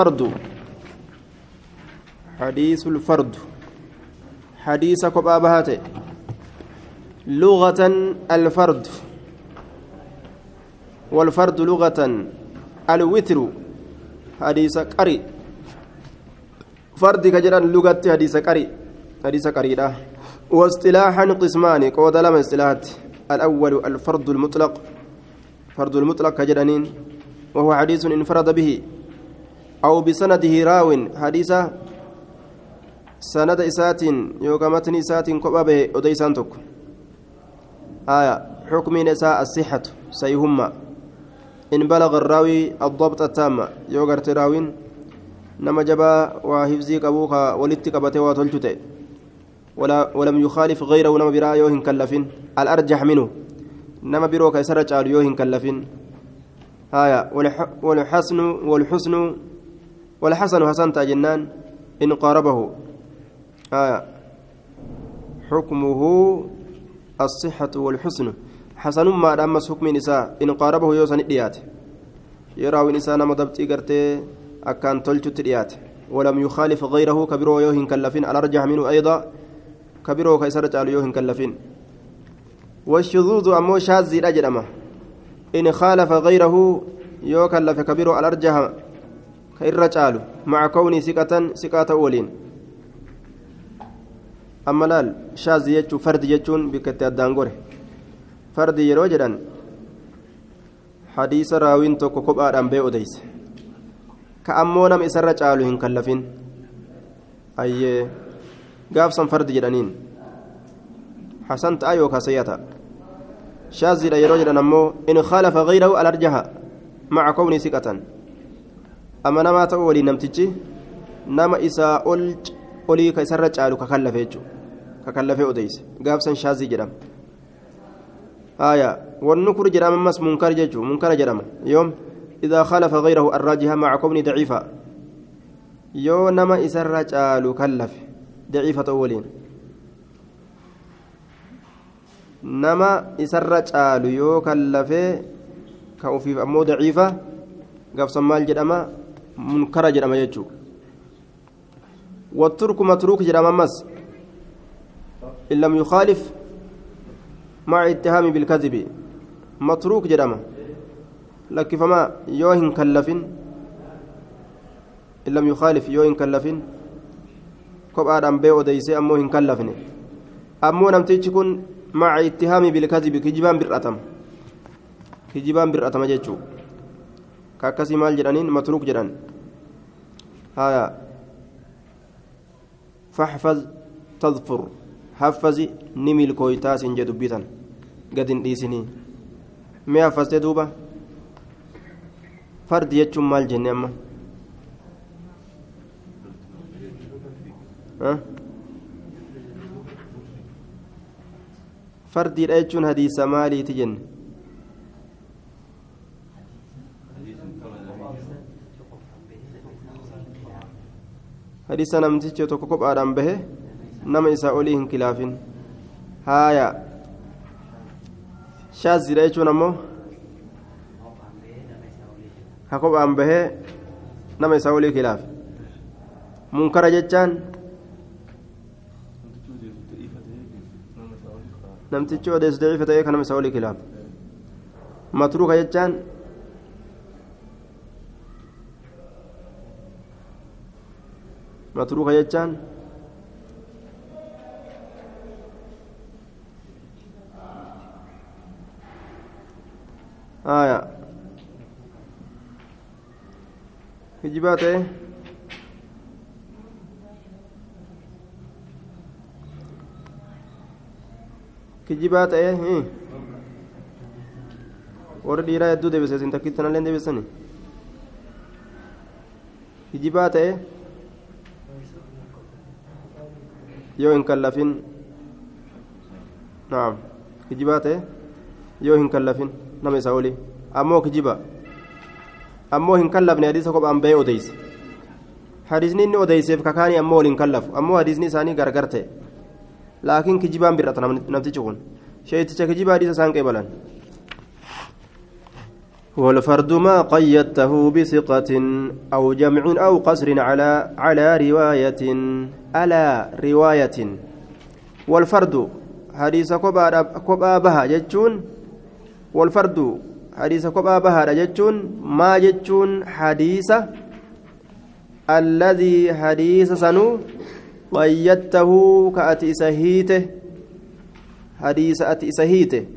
فرد حديث الفرد. حديث كبا بهاته لغة الفرد. والفرد لغة الوتر. حديث قري. فرد كجران لغة حديث قري. حديث قري ده واصطلاحا قسمان. قود لما اصطلاحات. الأول الفرد المطلق. فرد المطلق كجرانين. وهو حديث انفرد به. أو بسنده راو حديثا سند إسات يوكا متن إسات كبابه أديسان تك آية حكم نساء الصحة سيهما. إن بلغ الراوي الضبط التام يوغرت راوين نما جبا وحفظي قبوخا ولدت قبته وتلتته ولا ولم يخالف غيره نما برا يوهن كلفين. الأرجح منه نما بروك يسرج على يوهن كلفين. آية والحسن والحسن والحسن حسن جنان إن قاربه. آية حكمه الصحة والحسن. حسن ما دامس حكم نساء إن قاربه يوسن الديات يراوي نساء نما دبتي قرتي أكان تلجت الديات ولم يخالف غيره كبيرو يوهن كلفين. على رجح منه أيضا كبيرو كيسرت على يوهن كلفين. والشذوذ أمو شاذ إن خالف غيره يو كلف كبيرو على رجح كإرى جالو مع كوني ثقة ثقة أولين أما لال شاذ يجو فرد يجون بكت الدانغور فرد يرو جدان حديث راوين توكو كوبا دان بي اوديس كأمو نم إسر جالو هن كلفين أي gaafsan fardi jedhaniin. حسنت أيوة كسيتا شاذ يرو جدان أمو إن خالف غيره الأرجح مع كوني ثقة amma namaa ta'uu waliin namtichi nama isaa ol olii ka isarra caalu kakallafe jechuudha kakallafee odeyse gaafsan shaazii jedhama haya wanni kur jedhama ammas munkar jechuudha munkara jedhama yoom idaa khalafa gayrahu arraajiha maca kobni daciifa yoo nama isarra caalu kallafe daciifa ta'uu waliin nama isarra caalu yoo kallafee ka ufiif ammoo daciifa jedhama munkara jedhama jechuudha. والترك متروك جرام مس إن لم يخالف مع اتهام بالكذب متروك جرام لك فما يوهن كلفين إن لم يخالف يوهن كلفين كوب آدم بيو ديسي أمو هن كلفين أمو نمتيج كن مع اتهام بالكذب كجبان برأتم كجبان ka akkasii maal jedhaniin? Matruuk jedhan. Haya faxfaz tadfur. Haffazi ni milkooytaa siin jee dubbitan gad hin dhiisinii. Mee haffastee duuba? Fardi jechuun maal jenne amma? Fardiidha jechuun hadiisa maaliiti jenne? Hadiisa namtichi tokko kophaadhaan bahe nama isaa olii hin kilaafin haaya shaazidha jechuun ammoo ka kophaan bahee nama isaa olii kilaafe munkara jechaan namtichi odeessu daciifa ta'ee ka nama isaa olii kilaafe matruuka jechaan متروكة يجان آية هجبات إيه kijibaat ta'ee warri dhiiraa hedduu deebisee isin takkitti nallee deebisanii kijibaa ta'ee yoo hin kallafin naam kijibaa ta'e yoo hin kallafin nama isaa olii ammoo kijiba ammoo hin kallafne hadiisa kophaan bahee odeyse hadiisni inni odeyseef kakaanii ammoo waliin kallafu ammoo hadiisni isaanii gargar ta'e laakiin kijibaan bir'ata namtichi kun sheeticha kijibaa hadiisa isaan qeebalan والفرد ما قيدته بثقة أو جمع أو قصر على على رواية على رواية. والفرد حديث كبا بها جتون والفرد حديث كبا بها جتون ما جتون حديث الذي حديث سنو قيدته كأتي سهيته. حديث أتي سهيته.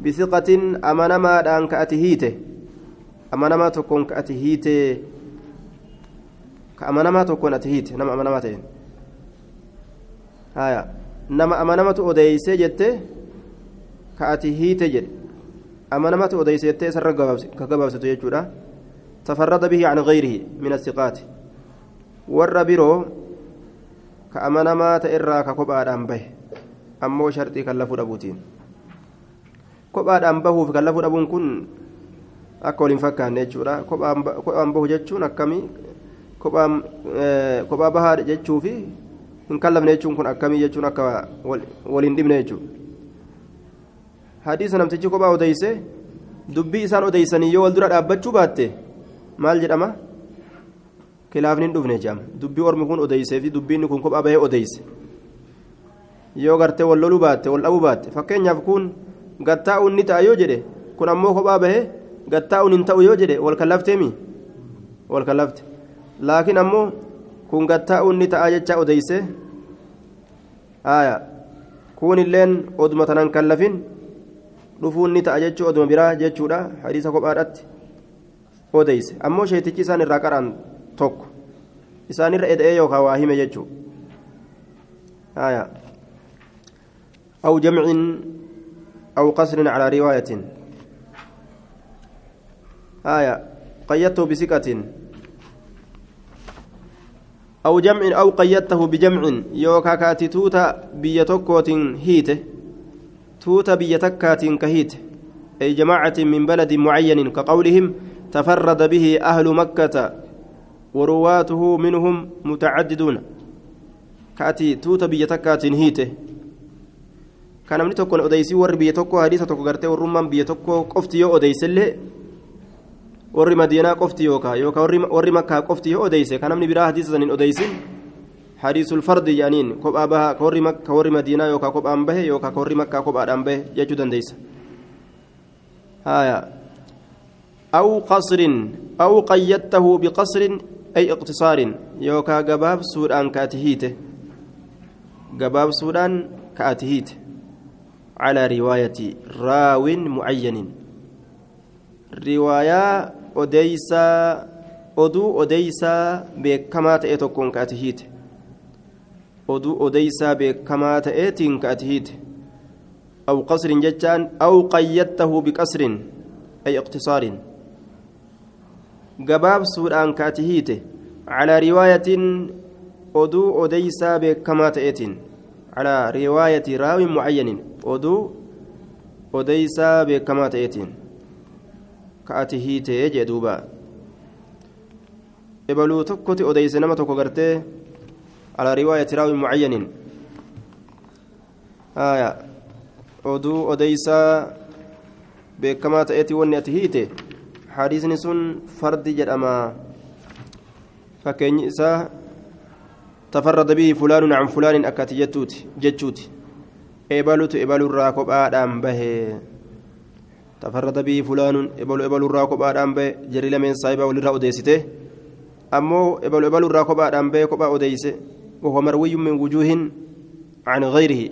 بثقة أمانما دان كأتي هيته. أمانما تكون كأتي هيته. كأمانما تكون أتي هيته. نما أمانما تين هايا نما أمانما تؤديسي جته كأتي هيته جد. أمانما تؤديسي جته سر كغبابسة يجودا. تفرد به عن غيره من الثقات. warra biroo ka amanamaa ta'e irraa ka kophaadhaan bahe ammoo sharxii kan lafuu dhabuutiin kophaadhaan bahuuf kan lafuu dhabuun kun akka waliin fakkaanne jechuudha kophaan bahu jechuun akkamii kophaa bahaa jechuufi hin kallafne jechuun kun akkamii jechuun akka waliin dhibne jechuudha hadiisa namtichi kophaa odeyse dubbii isaan odeysanii yoo wal dura dhaabbachuu baatte maal jedhama kilaafni hin dhufne jedhama dubbii ormi kun odeysee fi dubbiin kun kophaa bahee odeyse yoo gartee wal loluu baatte wal dhabuu baatte fakkeenyaaf kun gattaa'uun ni ta'a yoo jedhe kun ammoo kophaa bahee gattaa'uun hin ta'u yoo jedhe wal kallafteemi wal kallafte laakiin ammoo kun gattaa'uun ni ta'a jecha odeyse haaya kun illeen oduma tanan kallafin dhufuun ni ta'a jechuu oduma biraa jechuudha hadiisa kophaadhaatti odeyse ammoo sheetichi isaan irraa qaraan tokko isaanirra eda'ee yookaan waa hime jechuudha أو جمع أو قصر على رواية. آية. قيدته بثقة. أو جمع أو قيدته بجمع. يوكا كاتي توتا بيتوكوت هيته. توتا بيتكات كهيته أي جماعة من بلد معين كقولهم تفرد به أهل مكة ورواته منهم متعددون. كاتي توتا بيتكات هيته. Kan namni tokko odeysii warri biyya tokko hadiisa tokko gartee warrummaan biyya tokko qofti yoo odeysellee warri madiinaa qofti yookaa yookaan warri makkaa qofti yoo odeyse kan namni biraa hadiisa san hin odeysin hadiisul fardi jedhaniin kophaa baha ka warri madiinaa yookaan kophaan bahe yookaan ka warri makkaa kophaadhaan bahe jechuu dandeessa. أو قصر أو قيدته بقصر أي اقتصار يوكا جباب سودان كاتهيته جباب سودان كاتهيته على رواية راو معين. رواية أديسا أدو أديسا بكما تأتكون كأتهيت. أدو أديسا بكما تأتين كأتهيت. أو قصر جتان أو قيدته بقصر أي اقتصار جباب سوران كأتهيت. على رواية أدو أديسا بكما تأتين على رواية راو معين oduu odeysaa beekamaa ta'eetiin ka ati hiitee jee duuba ebaluu tokkoti odeyse nama tokko gartee alaa riwaayati raawin mucayyanin aya oduu odeysaa beekamaa ta'eetii wanni ati hiite hadiisni sun jedhama fakkeenyi isaa tafarrada bihi fulaanun can fulaanin akkati jechuuti ebalutu ebalurraa kophaadhaan bahe tafarrada bii fulaanun ebalu ebalurraa kophaadhaan bahe jarri lameen saayibaa walirraa odeessite ammoo ebalu ebalurraa kophaadhaan bahe kophaa odeeyse وهو مروي من وجوه عن غيره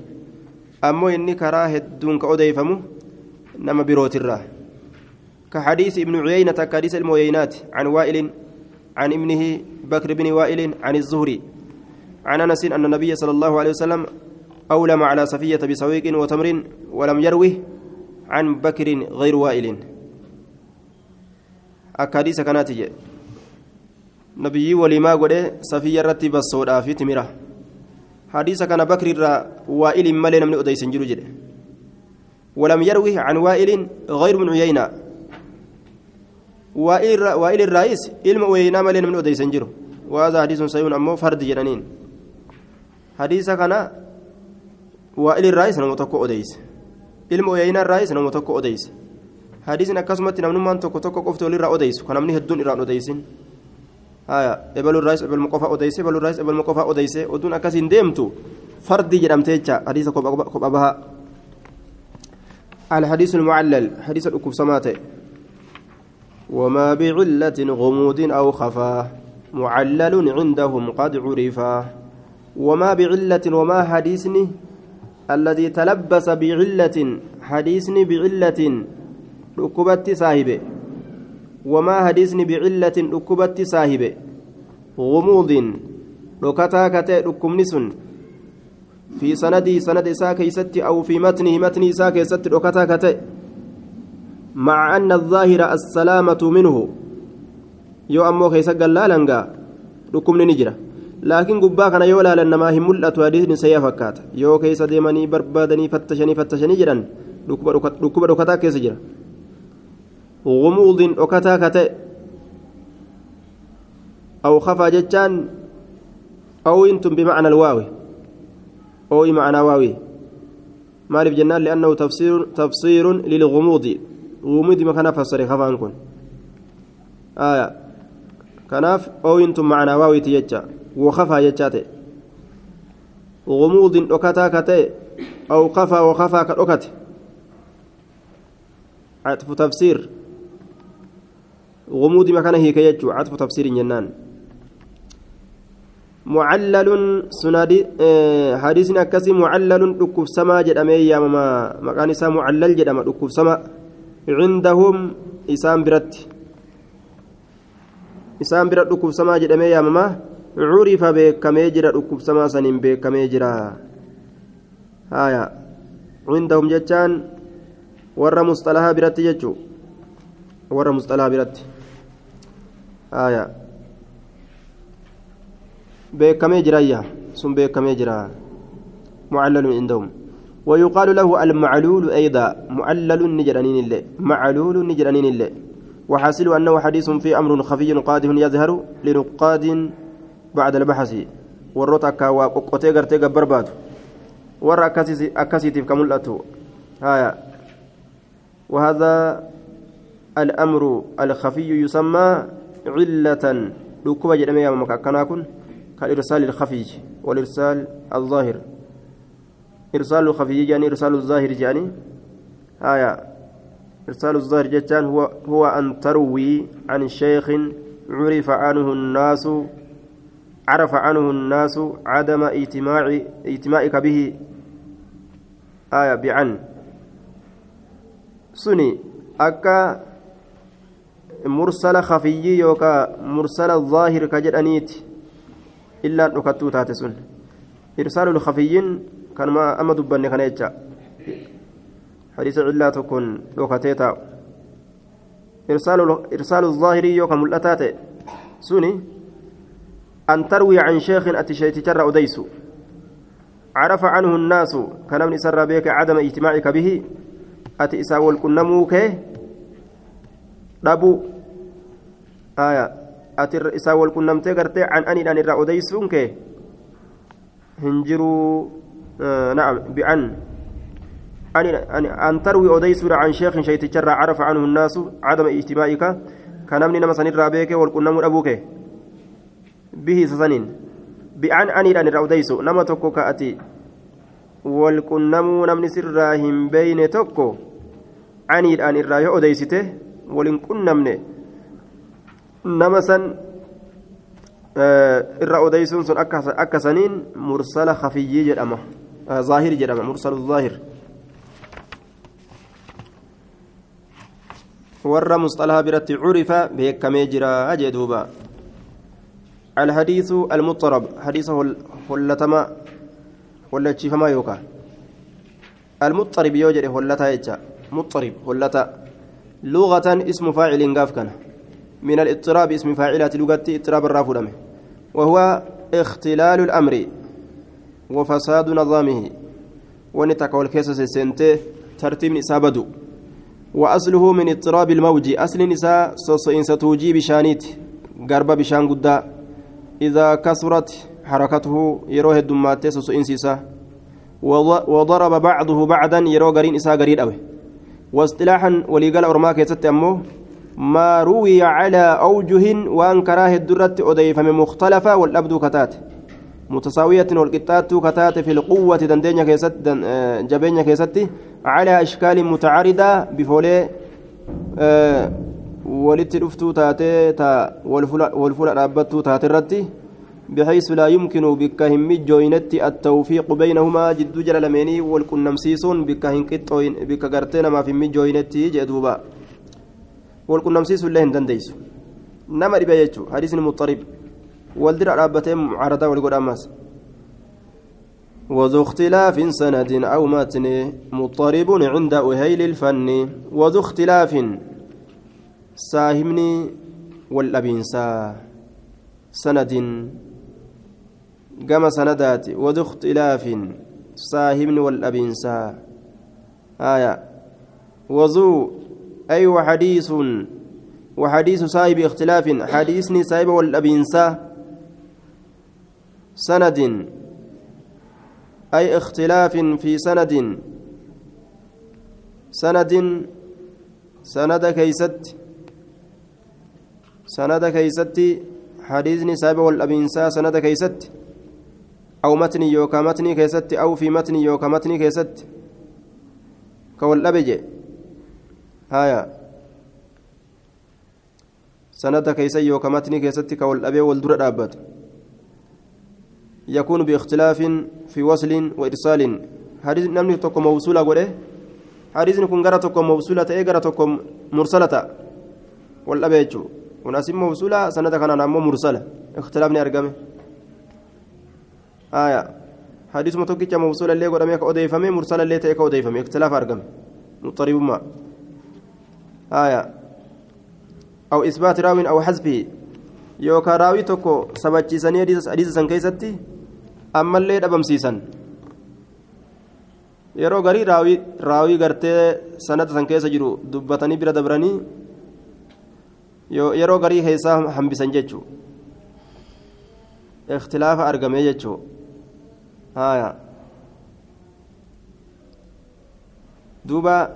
أمو إني كراه الدون كأوديفمو نما بروت الراه كحديث ابن عيينة كحديث الموينات عن وائل عن ابنه بكر بن وائل عن الزهري عن أنس أن النبي صلى الله عليه وسلم أولم على صفية بسويق وتمر ولم يروه عن بكر غير وائل. أكاديس كانت نبي ولما قد صفية رتب الصودا في تمرة. حديث كان بكر وائل ملي من أديس جلو ولم يروه عن وائل غير من عيينة. وائل الرئيس علم عيينة ملي من أديس جلو وهذا حديث سيون أمو فرد جنانين. حديث كان وائل الرئيس نمو تكو أديس ilma oyaynaa irraayis nama tokko odeyse hadiisin akkasumatti namnummaan tokko tokko qofti walirraa odeysu kan namni hedduun irraan odeysin haya ebalurraayis ebalma qofa odeyse ebalurraayis ebalma qofa odeyse oduun akkasiin deemtu jecha hadiisa kopha bahaa الحديث المعلل حديث الأكف سماته وما بعلة غموض أو خفاه معلل عندهم قد عرفا وما بعلة وما حديثني الذي تلبس بعلة حديثني بعلة ركبت صاحبه وما حديثني بعلة ركبت صاحبه غموض ركتا كتا ركمنس في سندي سند إساء كيست أو في متنه متن إساء كيست ركتا كتا. مع أن الظاهر السلامة منه. ammoo keessa gallaalangaa dhukkubni ni jira laakiin gubbaa kana yoo laalan namaa hin mul'atu hadiisni sayyaa fakkaata yoo keessa deemanii barbaadanii fattashanii fattashanii jedhan dhukkuba dhokataa keessa jira gumuudin dhokataa ka ta'e aw kafaa jechaan awwintun bimacna alwaawi ooyi macnaa waawi maaliif jennaan li'annahu tafsiirun lilgumuudi gumuudi makana fassare kafaan kun aayaa kanaaf ooyintu macnaa waawiti jecha wakafaa jechaa dhokataa ka ta'e aw kafaa wakafaa ka dhokate catfu tafsiir gumuudi makana hiike jechuu catfu tafsiirin jennaan معلل سنادي حديث أكسي معلل ركوب سما جدامي يا ماما مكان إسا معلل جدام ركوب سما عندهم إسام برت isaan bira dhukkubsamaa jedhamee yaamamaa curifa beekamee jira dhukkubsamaa saniin beekamee jira haya cindahum jechaan warra musxalahaa biratti jechuu warra musxalahaa biratti haya beekamee jirayya sun beekamee jira mucallalun cindahum ويقال له المعلول أيضا معلل نجرانين الله معلول نجرانين الله وحاصل أنه حديث في أمر خفي قادم يظهر لنقاد بعد البحث warroota akka waa qoqqotee gartee gabbarbaadu warra akkasiitiif ka mul'atu وهذا الأمر الخفي يسمى علة. ركوب جدمي يا مكاكنا كن كالإرسال الخفي والإرسال الظاهر. إرسال الخفي يعني إرسال الظاهر يعني هايا. إرسال الظاهر جتان هو هو أن تروي عن شيخ عرف عنه الناس عرف عنه الناس عدم اجتماع اجتماعك به. آية بعن. سني أكا مرسل خفي يوكا مرسل الظاهر كجدانيت إلا نكتو تاتسون إرسال الخفيين كان ما أما دبني كان يجا حديث علا تكون لوكتيتا إرسال إرسال الظاهر يوكا ملأتات. سني أن تروي عن شيخ أتشيت ترى أديس. عرف عنه الناس من سر بك عدم اجتماعك به. أتي إسا والكنموك دبو آية. أتي إسا والكنمت قرتي عن أني أن الرأى أديسونك. هنجروا آه نعم. بأن. أن أن تروي أديس عن شيخ شيت ترى عرف عنه الناس عدم اجتماعك. كان من نمسن الرابيك والكنم أبوك به سسنين بأن أني أن الرأوديس نما تكو كأتي والكنمو نمني سراهم بين تكو أني أن الرأي أوديسته ولن كنمني نما سن irra odeysuun sun akka saniin mursala khafiyyii jedhama zaahir jedhama mursalu zaahir warra musxalaha biratti curifa beekamee jira jee duuba الحديث المضطرب حديث هلتما هلتشيفما يوكا. المضطرب يوجد هلتا يجا. مضطرب هلتا لغة اسم فاعل قاف كان. من الاضطراب اسم فاعلات لغة اضطراب الرافدم وهو اختلال الأمر وفساد نظامه. ونتك والكيسس سنته ترتيب إسابدو وأصله من اضطراب الموج. أصل نساء صوصين ستوجي بشانيت. قرب بشان قدا. إذا كثرت حركته يروه الدمات سوسو إنسيسا. وضرب بعضه بعدا يرو قرين إسا قرين أوي. واصطلاحا وليقال أرما كيست أمه ما روي على أوجه وأن كراه الدرة أضيف من مختلفة والأبدو كتات. متساوية والقطات كتات في القوة دندنيا كيست دن جبينيا كيست على أشكال متعارضة بفولي أه walitti dhuftuu taatee ta wal fuula dhaabbattuu taate irratti بحيث لا يمكن بك هم جوينتي التوفيق بينهما جد جل لميني والكنمسيسون بك هنكتوين بك غرتنا ما في جوينتي جدوبا والكنمسيس الله هندنديس نما ربا يجو حديث المضطرب والدر رابتين معارضة والقول أماس وذو اختلاف سند أو متن مضطرب عند أهيل الفن وذو اختلاف saahibni wal dhabiinsaa sanadin gama sanadaati wadu ikhtilaafin saahibni wal dhabiinsaa haya wazuu أي وحديث وحديث صاحب اختلاف حديثني صاحب والأبينسا سند أي اختلاف في سند سند سند كيست سند كيستي حديثني سابع والأبينسا سند كيستي. أو متني يوكا متني كيستي أو في متني يوكا متني كيستي. كوالأبجي هايا. سند كيسي يوكا متني كيستي كوالأبي والدر دابت. يكون باختلاف في وصل وإرسال. حديث نمني تكو موصولة قوله حديث نكون غرا تكو موصولة إيه غرا تكو مرسلة. والأبي وناسب موصولة سند كان نامو مرسلة. اختلافني أرقمه آية. حديث متوكيتش موصولة اللي قدامي؟ كأوديفمي مرسلة اللي تأك أوديفمي. اختلاف أرقمه مضطرب ما. آية. أو إثبات راوي أو حذفه يوكا راوي توكو سبتشيساني حديث سن كيستي. أما اللي دبمسيسان yeroo garii raawii gartee sanada san keessa jiru dubbatanii bira dabranii yeroo garii keessaa hambisan jechuu? Ikhtilaafa argamee jechuu? Haya duuba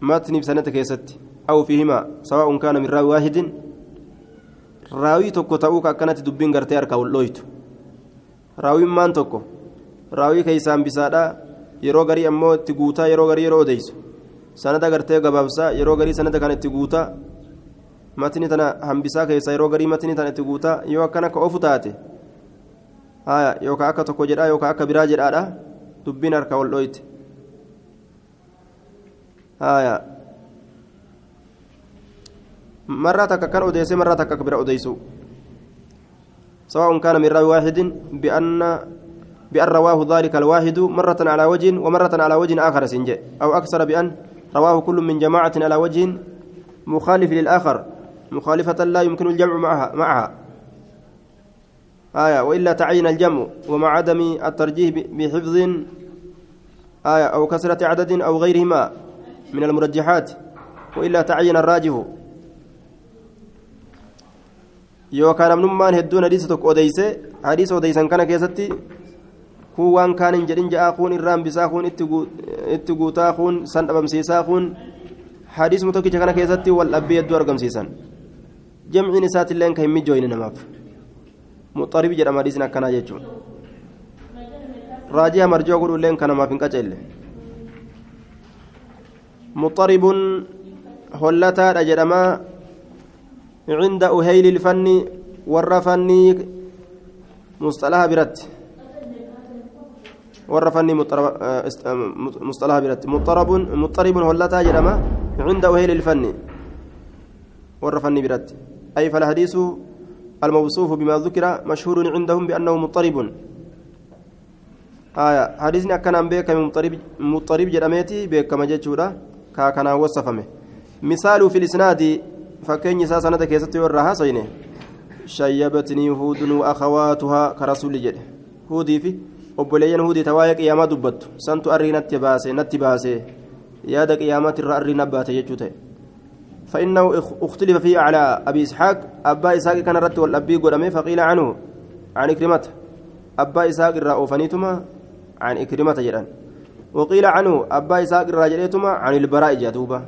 matniif sanata keessatti aw fiihimaa sawaa'un kaana min raawi waahidin raawii tokko ta'uu ka akkanatti dubbiin gartee harkaa wal dhooytu. Raawiin maan tokko? Raawii keeysaan bisaadha yeroo garii ammoo itti guutaa yeroo garii yeroo odeysu sanada gartee gabaabsaa yeroo garii sanada kana itti guutaa matni tana hambisaa keessa yeroo garii matni tana itti guutaa yoo akkana ka ofu taate haya yookaan akka tokko jedhaa yookaan akka biraa jedhaadha dubbiin harka wal dhooyte haya marraa takka kan odeessee marraa takka bira odeysu سواء كان من راوي واحد بأن رواه ذلك الواحد مرة على وجه ومرة على وجه آخر سنجي أو أكثر بأن رواه كل من جماعة على وجه مخالف للآخر مخالفة لا يمكن الجمع معها معها آية وإلا تعين الجمع ومع عدم الترجيح بحفظ آية أو كثرة عدد أو غيرهما من المرجحات وإلا تعين namnummaan hedduun hadiisa tokko odeyse hadiisa odeysan kana keessatti kun waan kaan hin jedhin ja'aa kun irraan bisaa kun itti guutaa kun san dhabamsiisaa kun hadiisuma tokkicha kana keessatti wal dhabbii hedduu argamsiisan jamciin isaatillee kan hin mijjooyne namaaf muxaribi jedhama hadiisin akkanaa jechuun raaji'a marjoo godhulleen kan namaaf hin qaceelle muxaribun hollataadha jedhamaa عند أهيل الفن والرفني مصطلح برت والرفني مصطلح برت مضطرب مضطرب هلتا جرما عند أهيل الفن والرفني برت أي فالحديث الموصوف بما ذكر مشهور عندهم بأنه مضطرب آية حديثنا كان بك مضطرب مضطرب جرميتي بك كما جتشورا كان وصفمه مثال في الإسناد sanada keessatti yoo irraa haasayne shayyabatnii huudun akhawaatuhaa ka rasuulli jedhe huudii fi obboleeyyan huudii tawaa'ee qiyaamaa dubbattu santu arrii natti baase natti baase yaada qiyaamaati irra arrii nabbaate jechuu ta'e فإنه اختلف فيه على أبي إسحاق. أبا إسحاق كان رت والأبي قدمه فقيل عنه عن إكرمته. أبا إسحاق الرأوفنيتما عن إكرمة جدا. وقيل عنه أبا إسحاق الراجليتما عن البراء جادوبا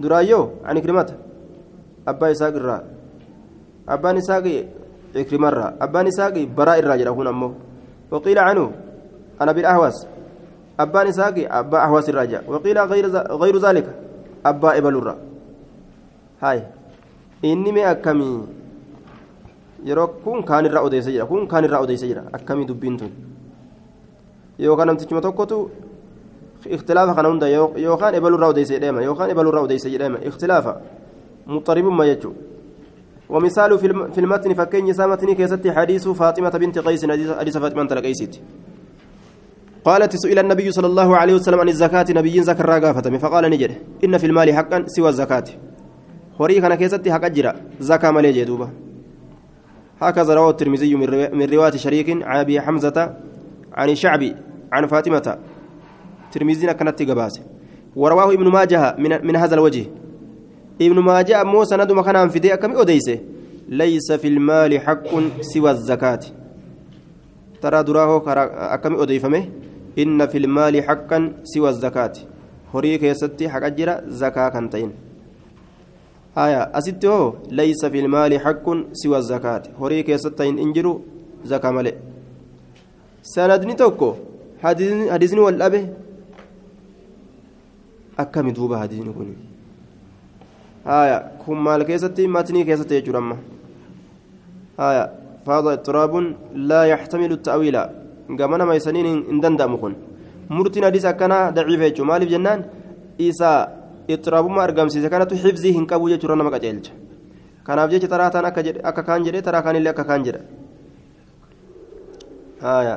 درايو عن كلمة أبا إسحاق الرا أبا إسحاق إكرمة الرا أبا إسحاق براء الراجل هنا أمه وقيل عنه أنا بالأهواس أبا إسحاق أبا أهواس الراجع وقيل غير غير ذلك أبا إبل الرا هاي إني ما أكمي yeroo kun kaan irraa odeessa jira. Kun kaan irraa odeessa jira. Akkamii dubbiin tun? Yookaan namtichuma tokkotu اختلاف كان هندا يوكان إبلو راو ديسي ديما يوكان إبلو راو ديسي ديما اختلافا مضطرب ما يجو ومثال في المتن فكين سامتني كيستي حديث فاطمة بنت قيس حديث فاطمة تلقيست قالت سئل النبي صلى الله عليه وسلم عن الزكاة نبي زكر فقال نجد إن في المال حقا سوى الزكاة horii kana keessatti haqa jira. Zakaa malee jee duuba. هكذا رواه الترمذي من رواية شريك عن أبي حمزة عن الشعبي عن فاطمة ترمذي كانت قباس ورواه ابن ماجه من, من هذا الوجه ابن ماجه مو سند مكان في دي كم أديسه ليس في المال حق سوى الزكاة ترى دراه أكم أديفمه إن في المال حقا سوى الزكاة هريك يستي حق أجر زكاة كنتين آية أستي ليس في المال حق سوى الزكاة هريك يستين إنجرو زكاة ملئ سندني توكو حديثني duuba hadiisni kun haya kun maal keessatti matnii keessatti jechuudha amma haya faada ittiraabun laa yaxtamilu ta'wiila gama nama isaniin hin danda'amu kun murtiin hadiis akkanaa daciifa jechuudha maaliif jennaan isaa ittiraabummaa argamsiise kanatu xifzii hin qabu jechuudha nama qaceelcha kanaaf jecha taraa taan akka kaan jedhe taraa kaanillee akka kaan jedha haya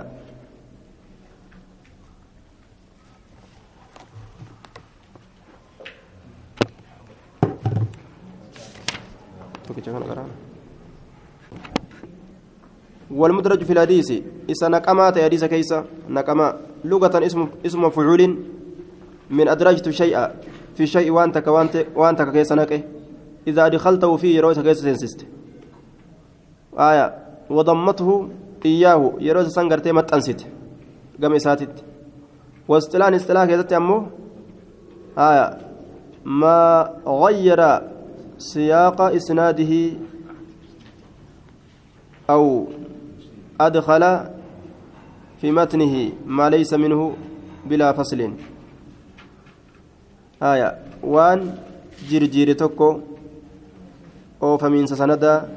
والمدرج في الحديث إذا نقمات حديث كيسة نقما لغة اسم اسم مفعول من أدرجت شيئا في شيء وأنت كوانت كيسة نقه إذا أدخلته فيه يروي سنسست. آية. وضمته إياه. يروي سنغرتي متأنست قم إساتت واستلان استلاح كيسة أمه آية. ما غير سياق إسناده أو أدخل في متنه ما ليس منه بلا فصل. آية وان جرجير توكو أو فمن سندا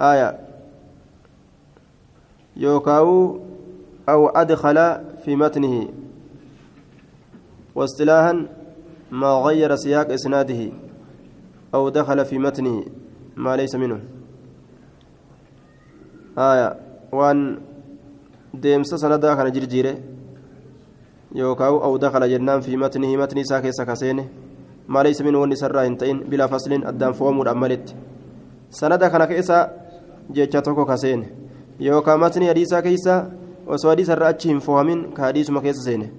آية يوكاو أو أدخل في متنه واصطلاحا ما غير سياق إسناده أو دخل في متنه ما ليس منه آية وأن deemsa sanadaa kana jirjiire. Yookaan أو دخل jennaan في متنه isaa keessa kaseene ما ليس wanni isarraa hin ta'in bilaa faslin addaan foomuudhaan maletti sanada kana keessa jecha tokko kaseene yookaan matni hadiisaa keessa osoo hadiisarra achi hin foohamin ka hadiisuma keessa seene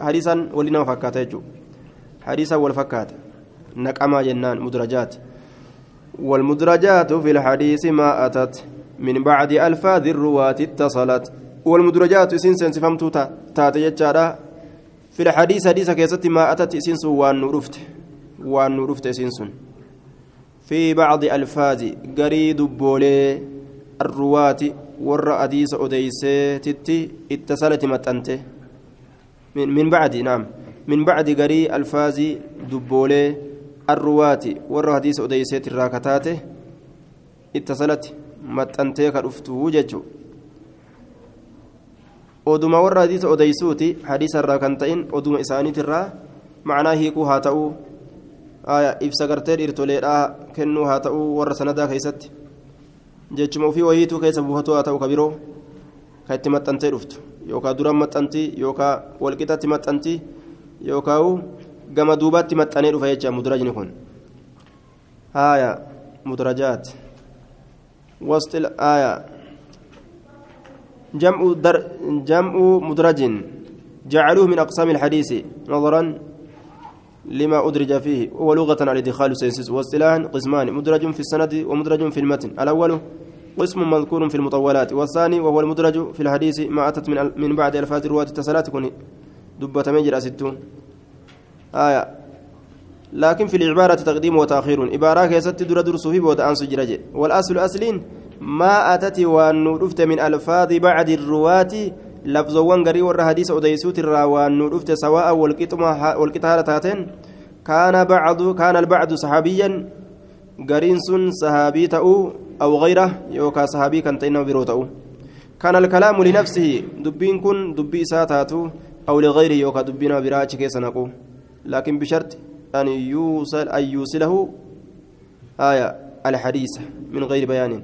hadiisaan wali nama fakkaata jechuudha حديثا والفكات نقما جنان مدرجات والمدرجات في الحديث ما أتت من بعد ألفاظ الرواة اتصلت والمدرجات سنسن سفمت تاتي في الحديث حديث كيست ما أتت وان نرفت وان نرفت سنس في بعض ألفاظ قريد بولي الرواة ور أديس أديسة تتي اتصلت متنته من, من بعد نعم. من بعد قري الفاز دبولي الروات ور حديث أديسيت الراكتاته اتصلت ka dhuftuu jechuun oduma warra hadiisa odeysuuti hadiisa irraa kan ta'in oduma isaaniitirraa macnaa hiikuu haa ta'uu ibsa gartee dhiirtoleedhaa kennuu haa ta'uu warra sanadaa keessatti jechuma ofii wayiituu keessa buufatuu haa ta'u ka biroo ka itti maxxantee dhuftu yookaan duraan maxxantii yookaan walqixatti maxxantii yookaan gama duubaatti maxxanee dhufa jecha mudrajni kun haaya mudrajaat wasxil haaya جمع در جمع مدرج جعلوه من أقسام الحديث. نظرا لما أدرج فيه. ولغة الإدخال سينسس واصطلاحا قسمان. مدرج في السند ومدرج في المتن. الأول قسم مذكور في المطولات. والثاني وهو المدرج في الحديث ما أتت من من بعد ألفاظ رواة التسلات كن دبة مجرى ستون. آية. لكن في العبارة تقديم وتأخير. عبارة كيست در درس في بود أنس والأصل أصلين. ما أتت وأن من ألفاظ بعد الرواة لفظوان غري ور حديث أديسوت الراوان نرفت سواء والقطة تاتين. كان بعض كان البعض صحابيا غرين صحابي تأو أو غيره يوكا صحابي كان تينو برو تأو. كان الكلام لنفسه دبين كن دبي ساتاتو أو لغيره يوكا دبينا براج كيسنقو لكن بشرط أن يوصل أن يوصله آية الحديث من غير بيان.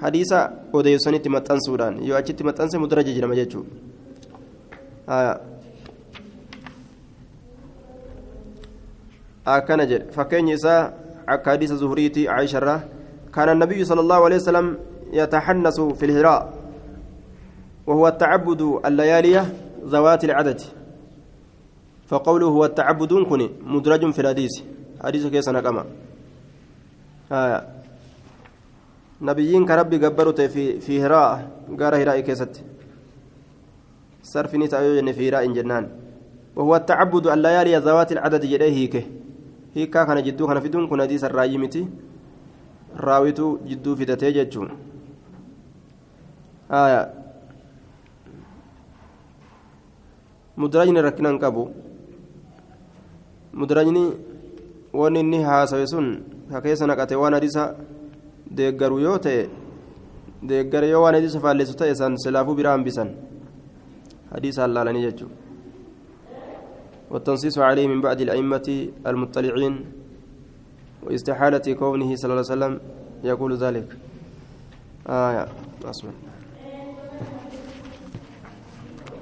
Hadiisa odeessanitti maxxansuudhaan yoo achitti maxxanse mudraja jedhama jechuudha akkana jedhe fakkeenyi isaa akka hadiisa zuhuriiti caayisharraa كان النبي صلى الله عليه وسلم يتحنس في الهراء وهو التعبد الليالية ذوات العدد فقوله هو التعبد كن مدرج في الحديث حديث كيس نقمة آه nabiyyiin ka rabbi gabbaru ta'e fi hiraa gaara hiraa keessatti sarfini ta'ee jenne fi hiraa in jennaan وهو التعبد الليالي ذوات العدد جده هيك. هيك كان جدو كان في دون كنا دي سراي متي. راويتو جدو في تتججون آية. مدرجني ركنان كابو. مدرجني ونني هاسوي ككيس نقته وأنا ديسا. Deeggaru yoo ta'e deeggara yoo waan hadiisa faalleessu ta'e san silaafuu biraa hambisan hadiisa hallaalanii jechuudha والتنصيص عليه من بعد الأئمة المطلعين واستحالة كونه صلى الله عليه وسلم يقول ذلك آية أصلا